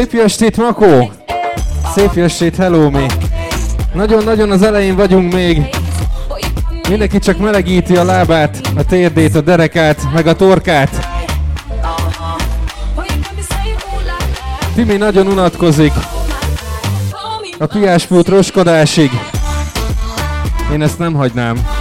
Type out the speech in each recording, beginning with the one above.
Szép estét, Makó! Szép estét, hello mi! Nagyon-nagyon az elején vagyunk még. Mindenki csak melegíti a lábát, a térdét, a derekát, meg a torkát. Timi nagyon unatkozik. A piáspult roskodásig. Én ezt nem hagynám.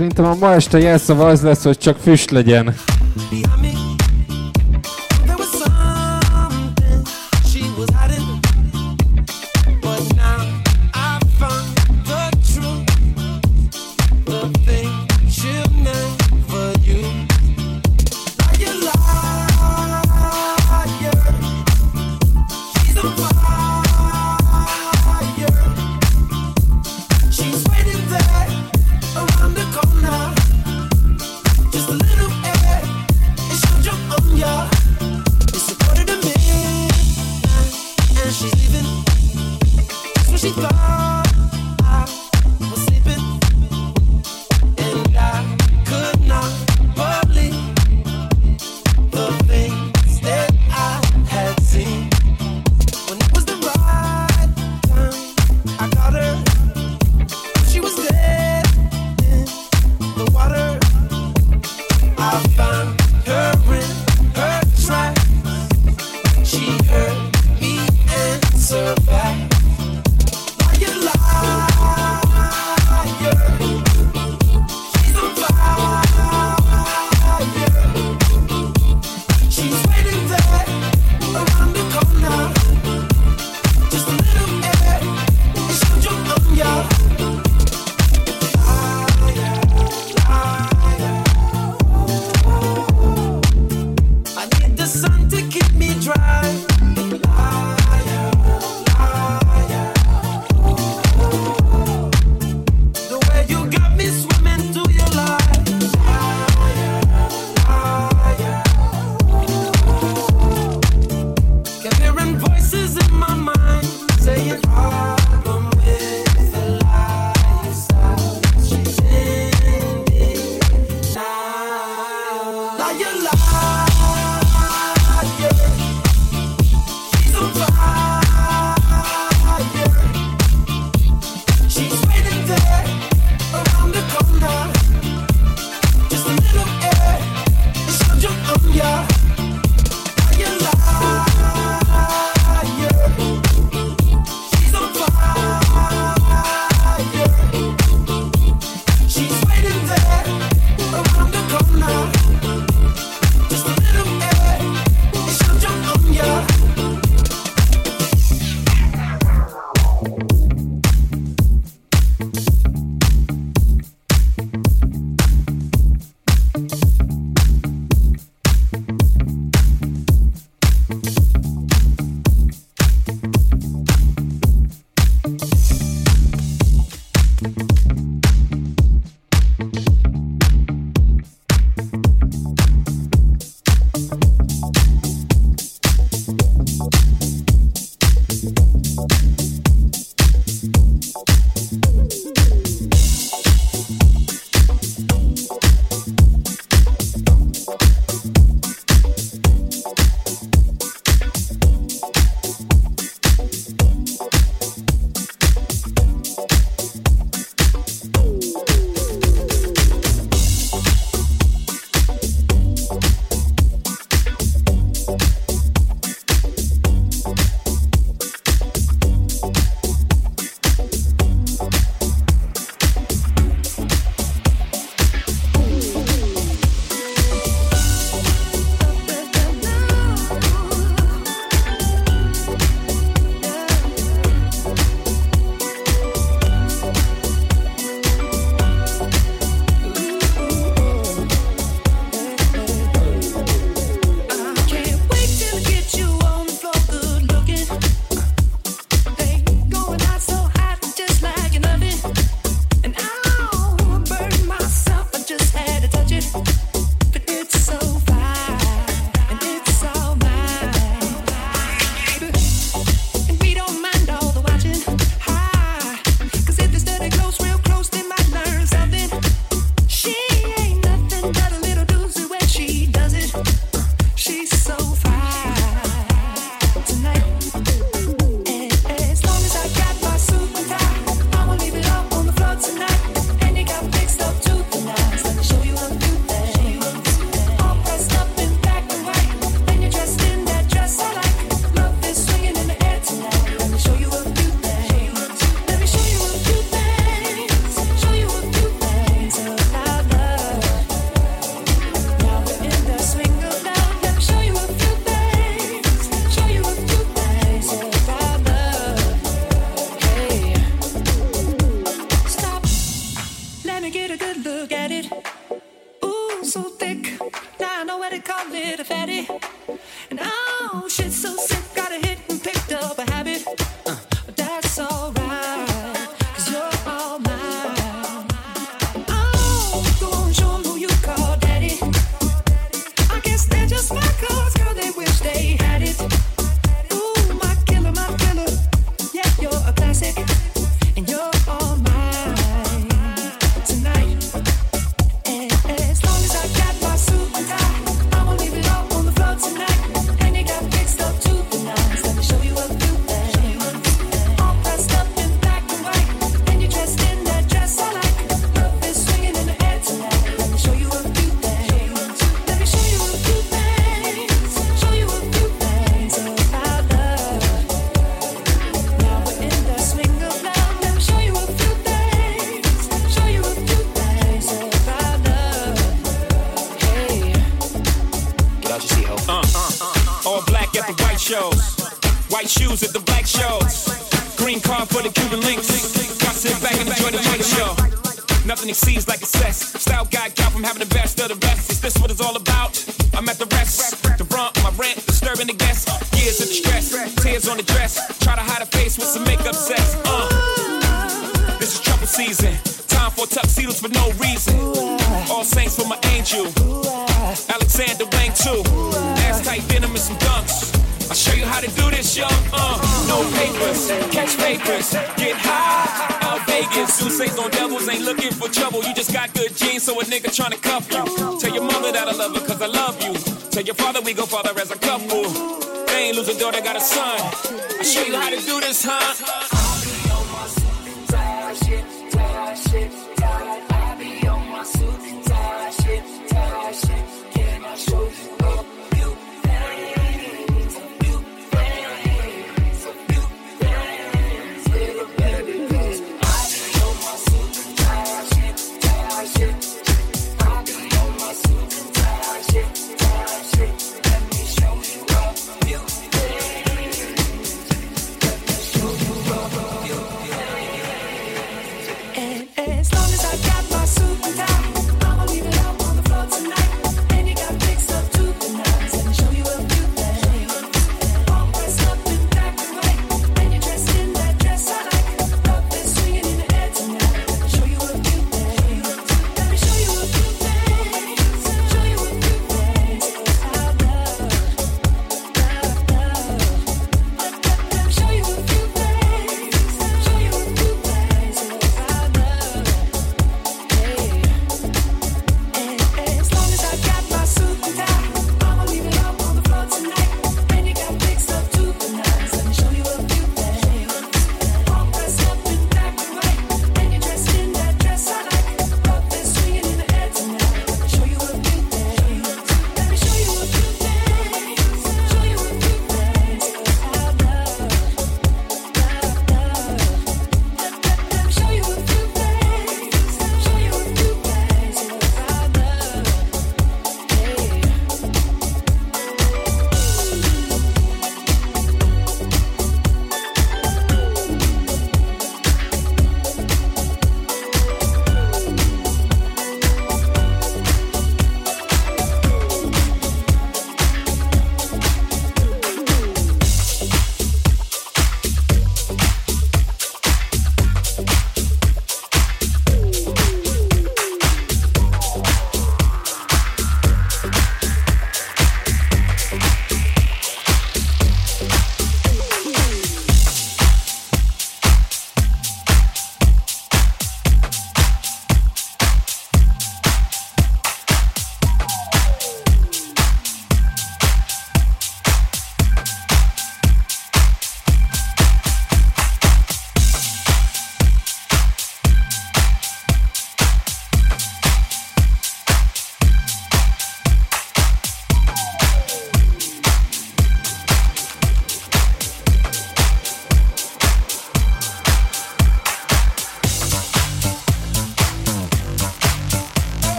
Szerintem a ma este jelszava az lesz, hogy csak füst legyen. I'll show you how to do this, yo. Uh, no papers, catch papers, get high. Out Vegas, Suicides on devils ain't looking for trouble. You just got good genes, so a nigga tryna cuff you. Tell your mother that I love her, cause I love you. Tell your father we go father as a couple. They ain't lose a daughter, got a son. I'll show you how to do this, huh?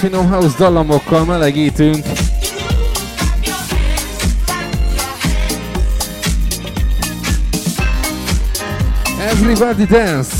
Finom house dallamokkal melegítünk. Everybody dance!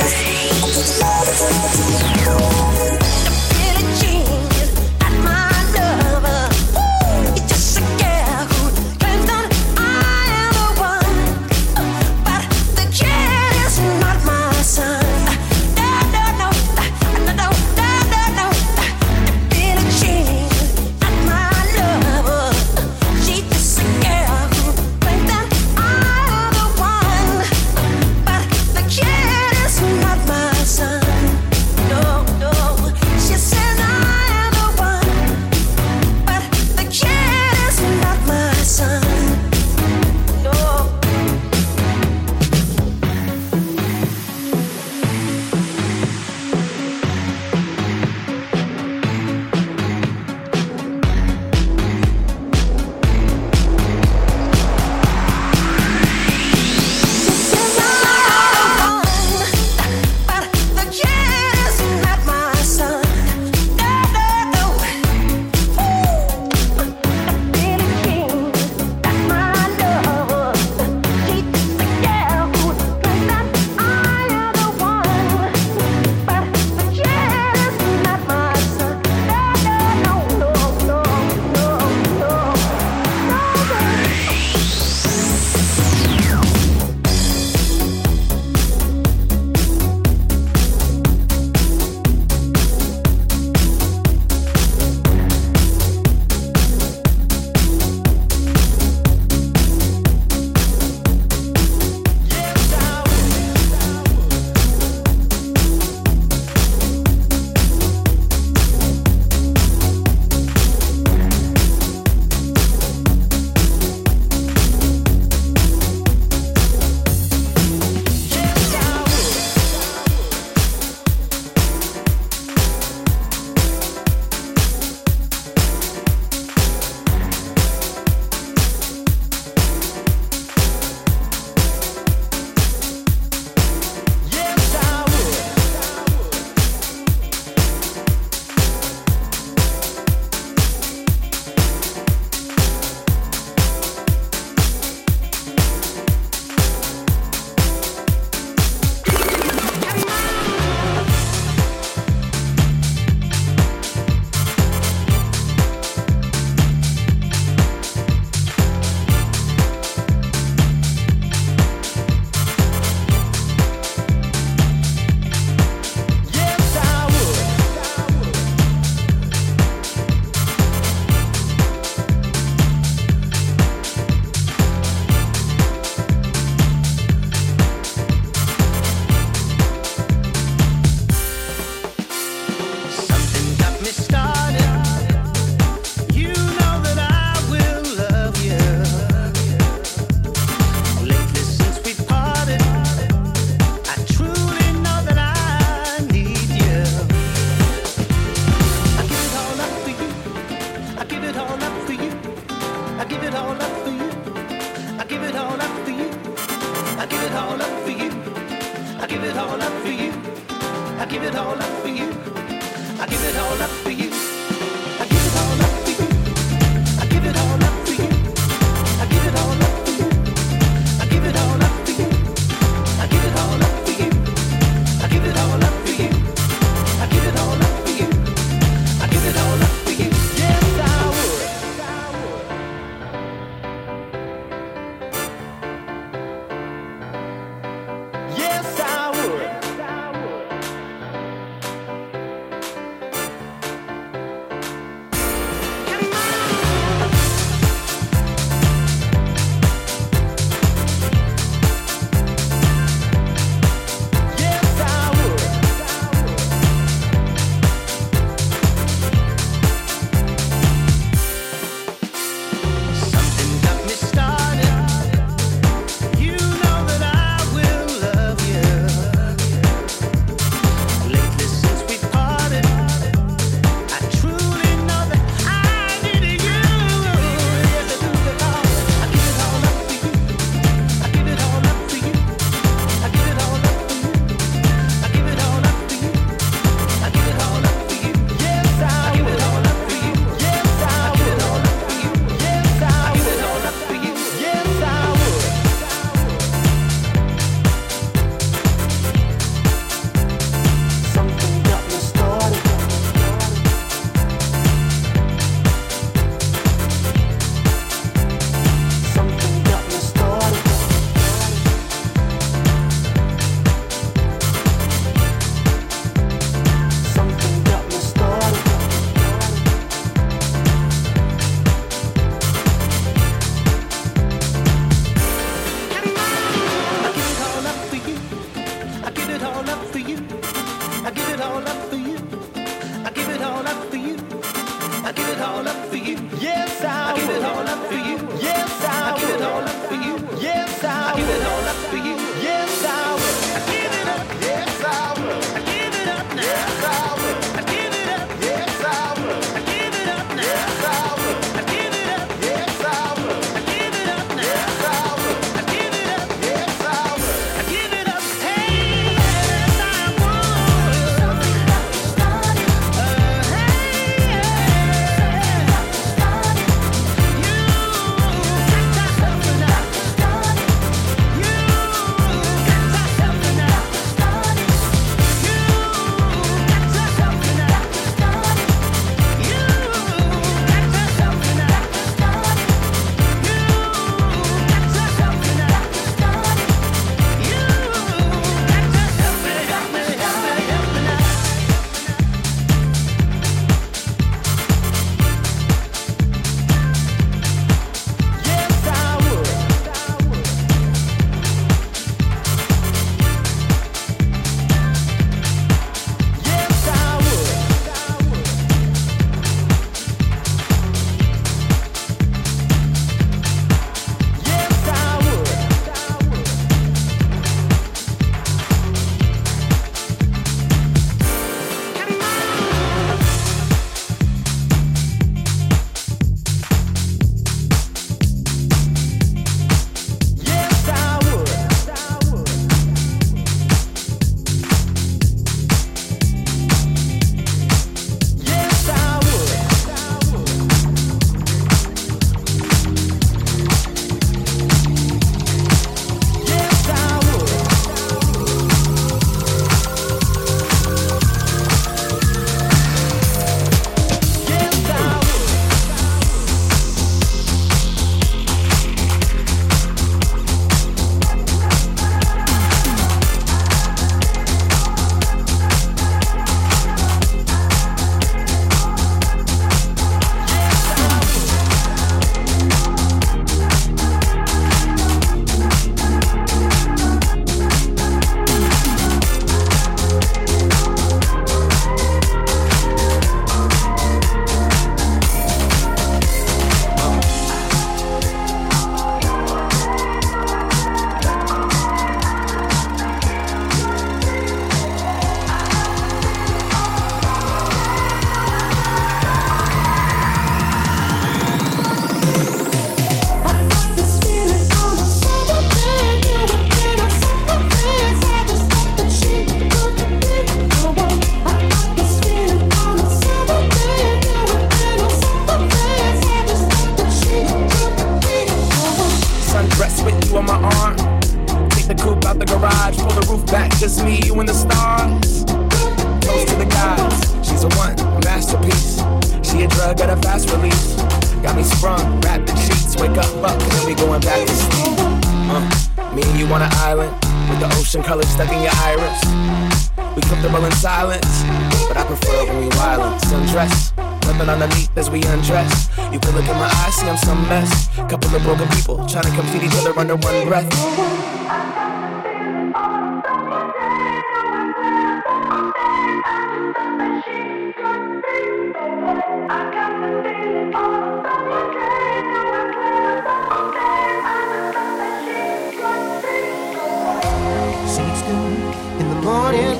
asking in the morning,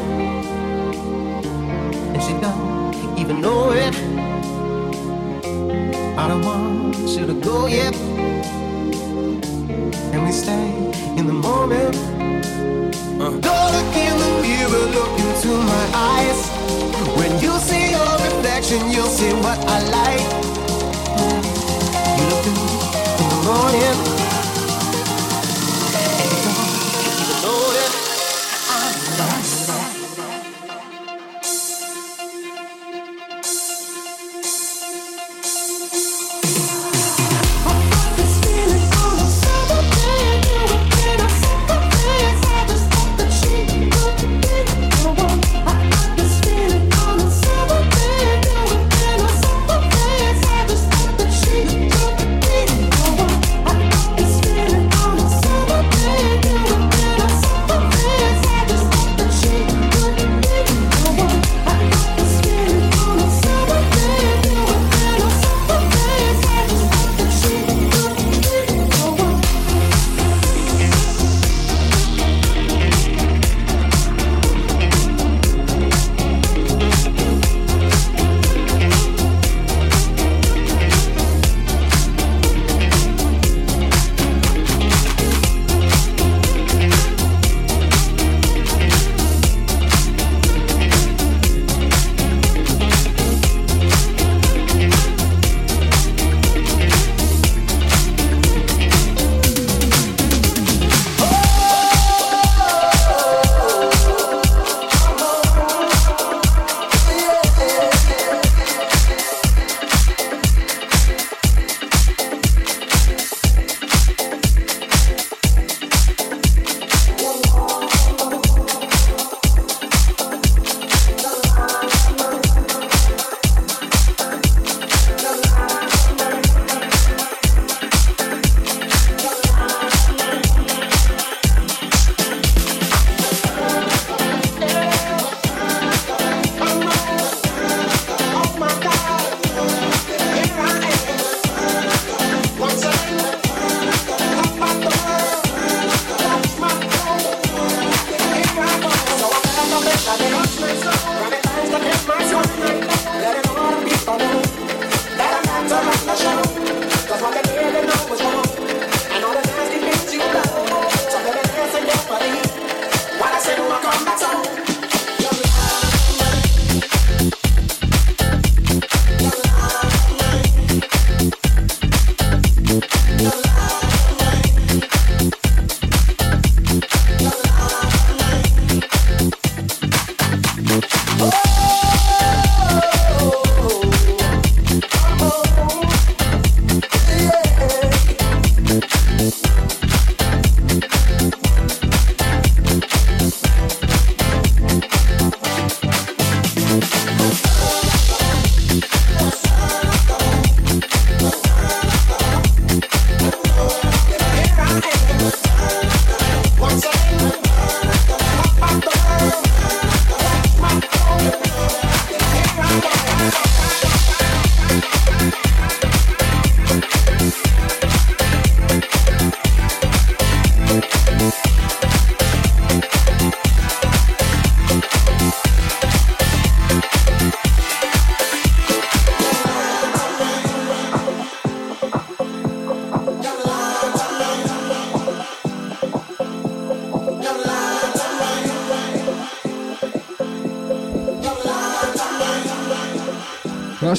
and she don't even know it. I don't want you to go yet, and we stay in the moment. Uh. Don't look in the mirror, look into my eyes. When you see your reflection, you'll see what I like. You look in the morning.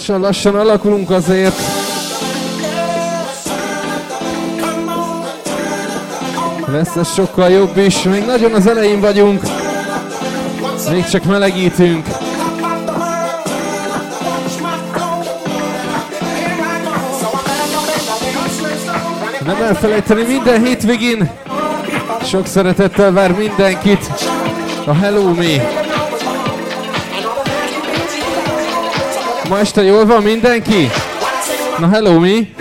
lassan-lassan alakulunk azért. Lesz ez sokkal jobb is, még nagyon az elején vagyunk. Még csak melegítünk. Nem elfelejteni minden hétvégén. Sok szeretettel vár mindenkit. A Hello Me! Ma este jól van mindenki? Na hello mi?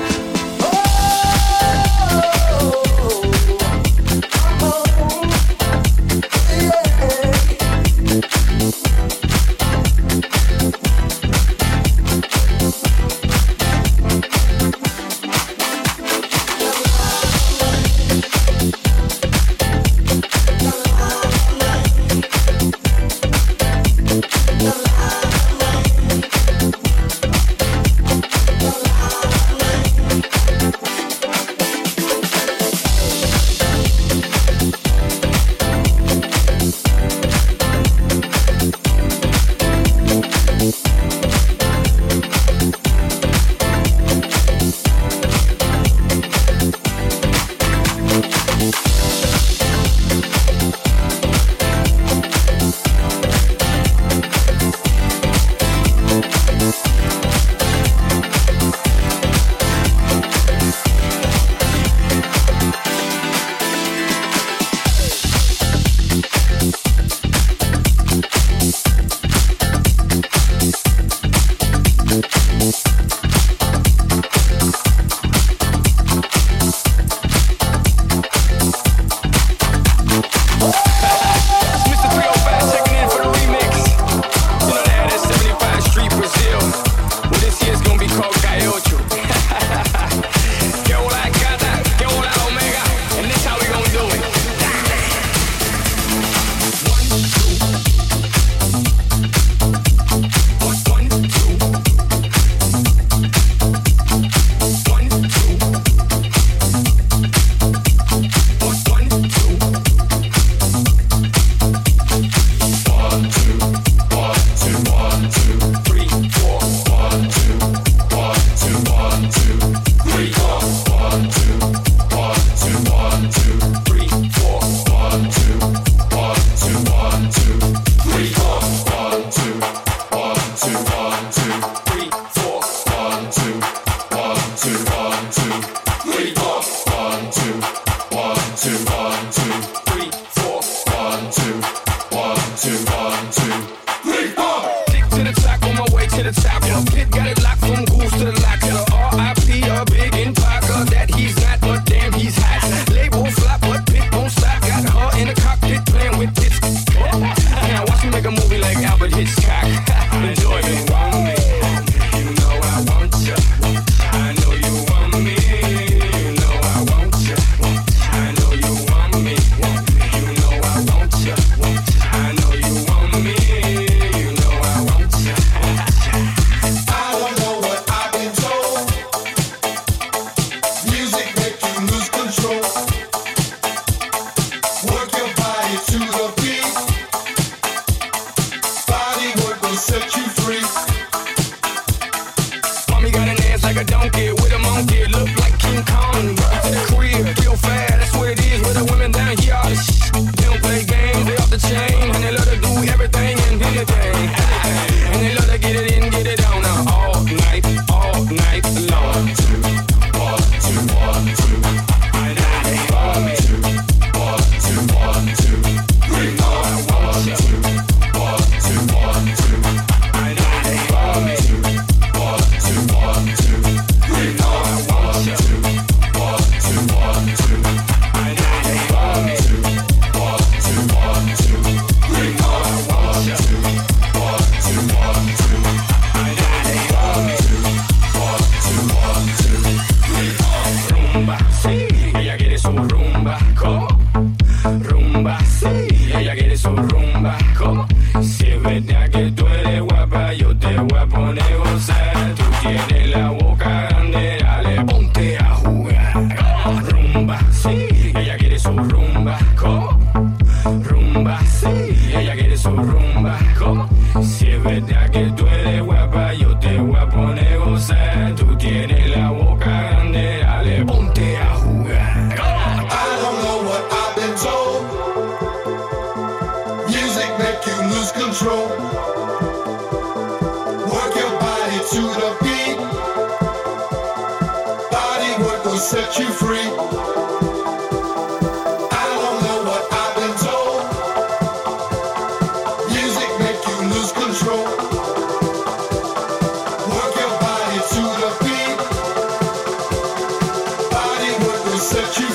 sete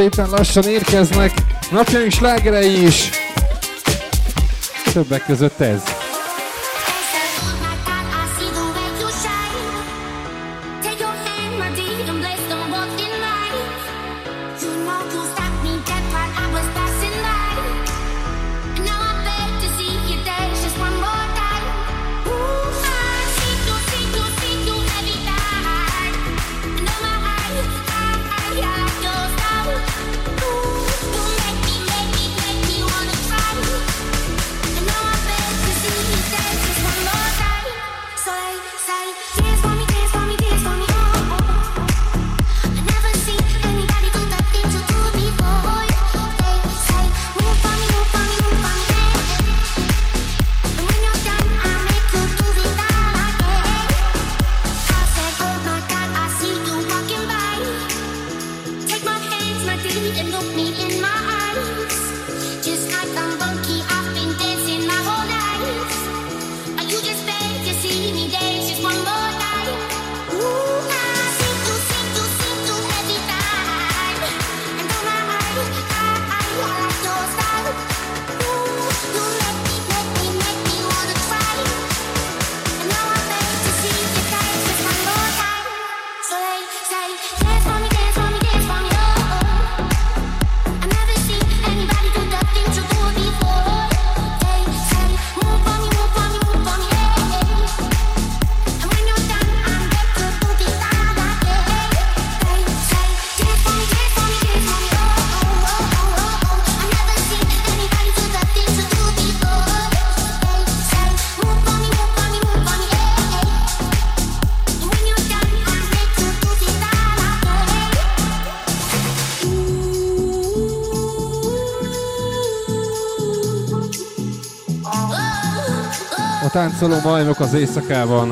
szépen lassan érkeznek napjaink slágerei is. Többek között ez. Táncoló majmok az éjszakában.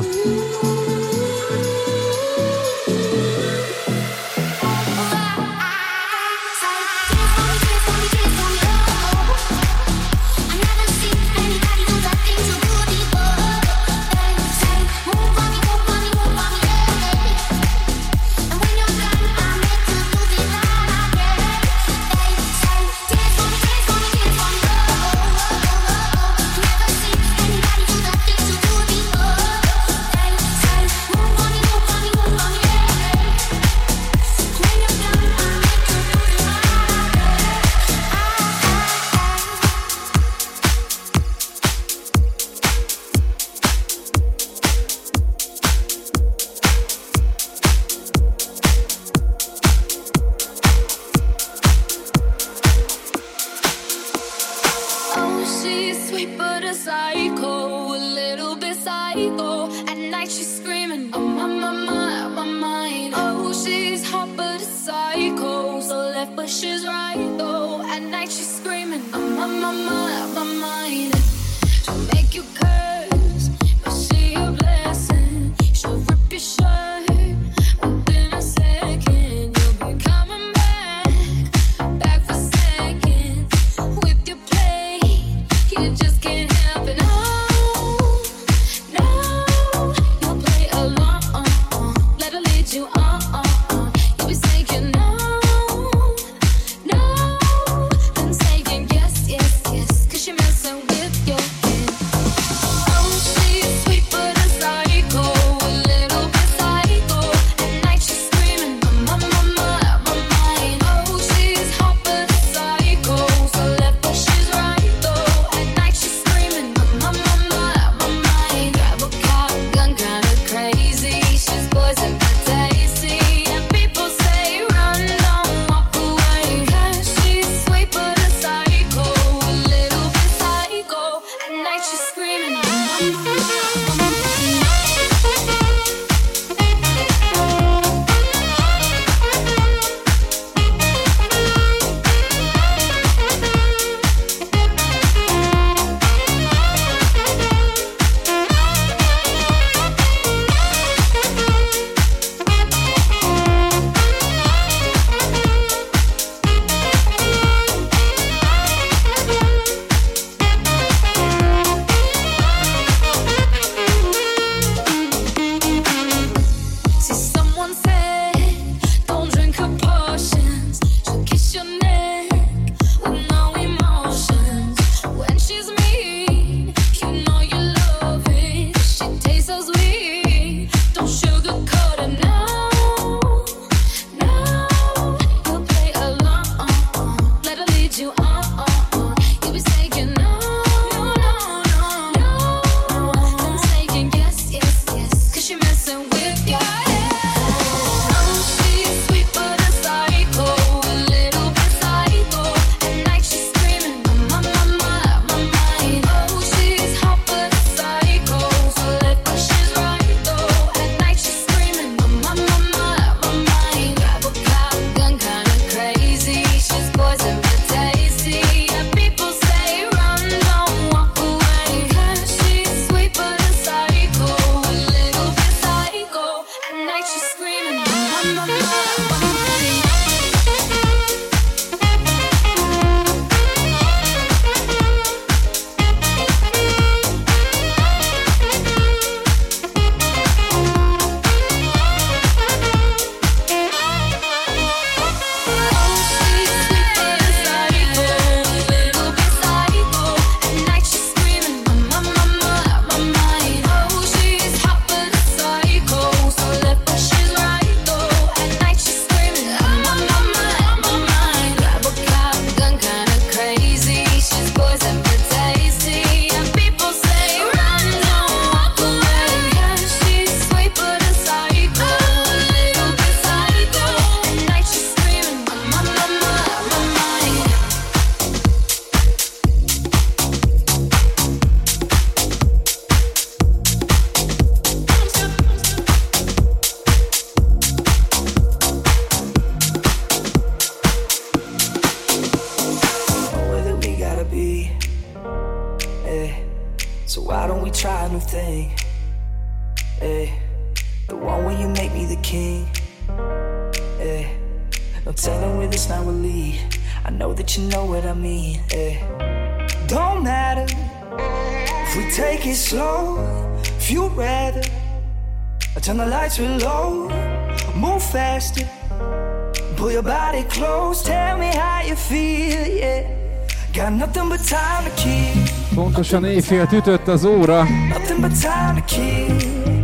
Pontosan éjfélt ütött az óra. Nothing but time to kill.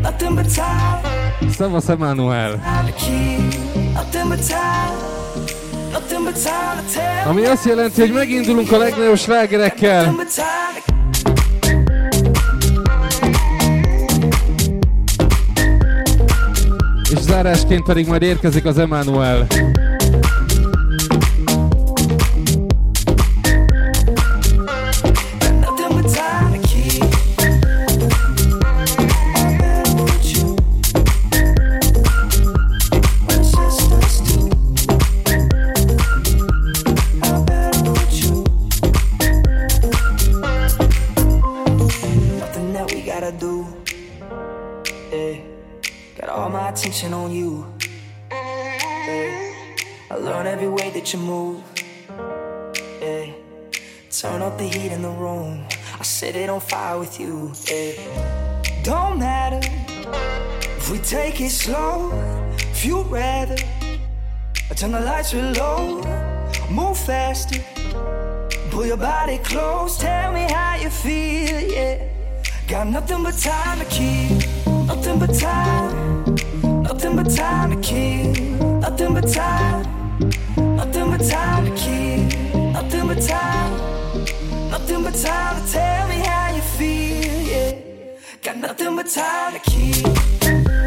Nothing but time Szavasz Emanuel. to kill. Nothing but time. Nothing but time to tell. Ami azt jelenti, hogy megindulunk a legnagyobb slágerekkel. Nothing but time to És zárásként pedig majd érkezik az Emanuel. Attention on you. Yeah. I learn every way that you move. Yeah. Turn up the heat in the room. I set it on fire with you. Yeah. Don't matter if we take it slow. If you'd rather, I turn the lights real low. Move faster. Pull your body close. Tell me how you feel. Yeah. Got nothing but time to keep. Nothing but time. Nothing but time to kill. Nothing but time. Nothing but time to kill. Nothing but time. Nothing but time to tell me how you feel, yeah. Got nothing but time to kill.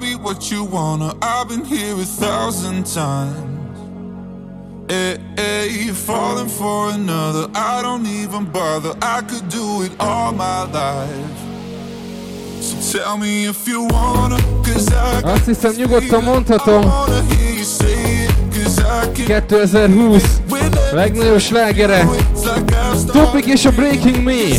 Be what you wanna. I've been here a thousand times. Eh, eh, hey, hey, falling for another, I don't even bother. I could do it all my life. So tell me if you wanna, cause I Azt nyugodtan mondhatom. wanna hear you say it, cause I can 2020 legnagyobb slágere. Topic és a Breaking Me.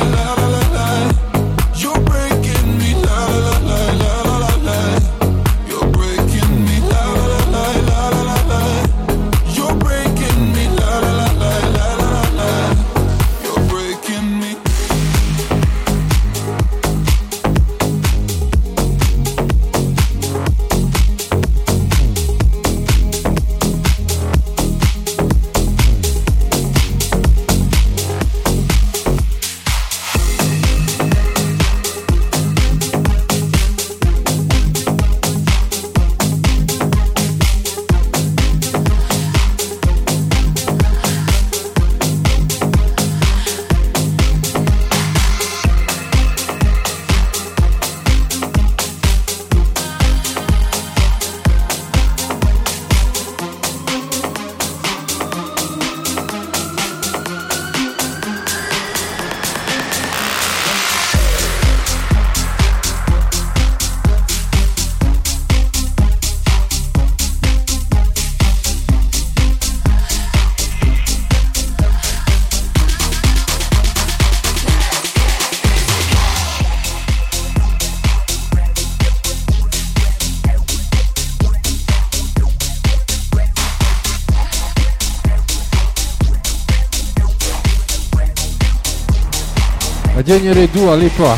A gyönyörű Dua Lipa.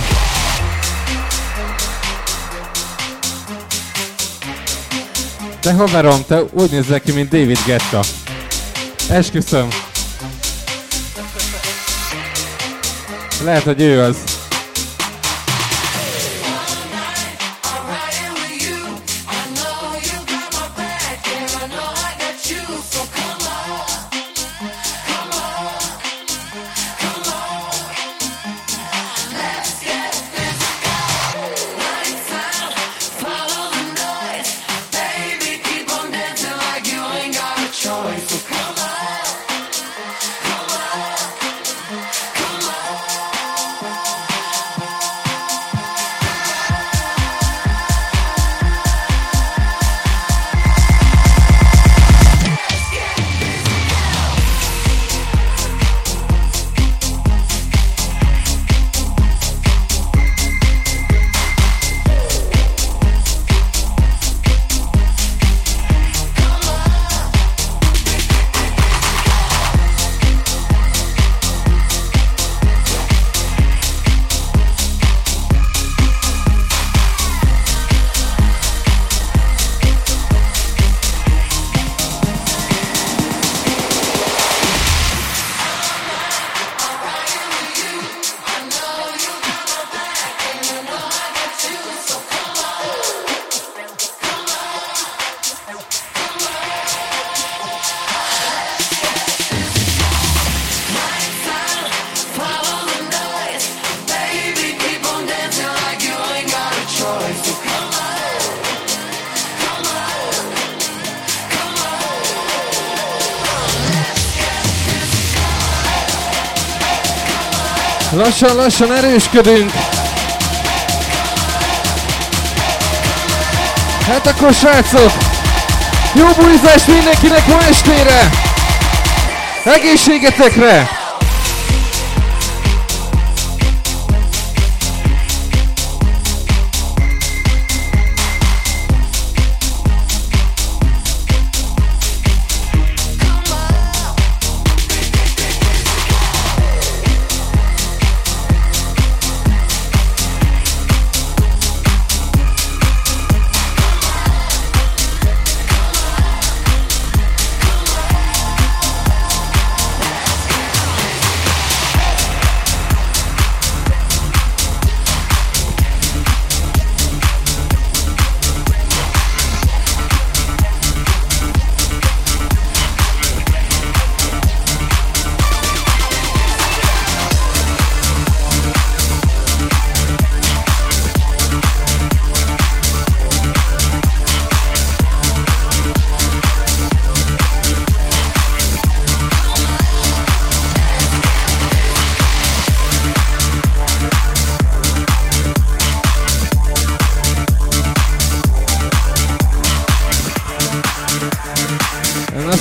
Te haverom, te úgy nézel ki, mint David Getta. Esküszöm. Lehet, hogy ő az. Lassan-lassan erősködünk. Hát akkor srácok, jó bulizást mindenkinek ma estére! Egészségetekre!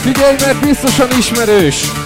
Figyelj, mert biztosan ismerős!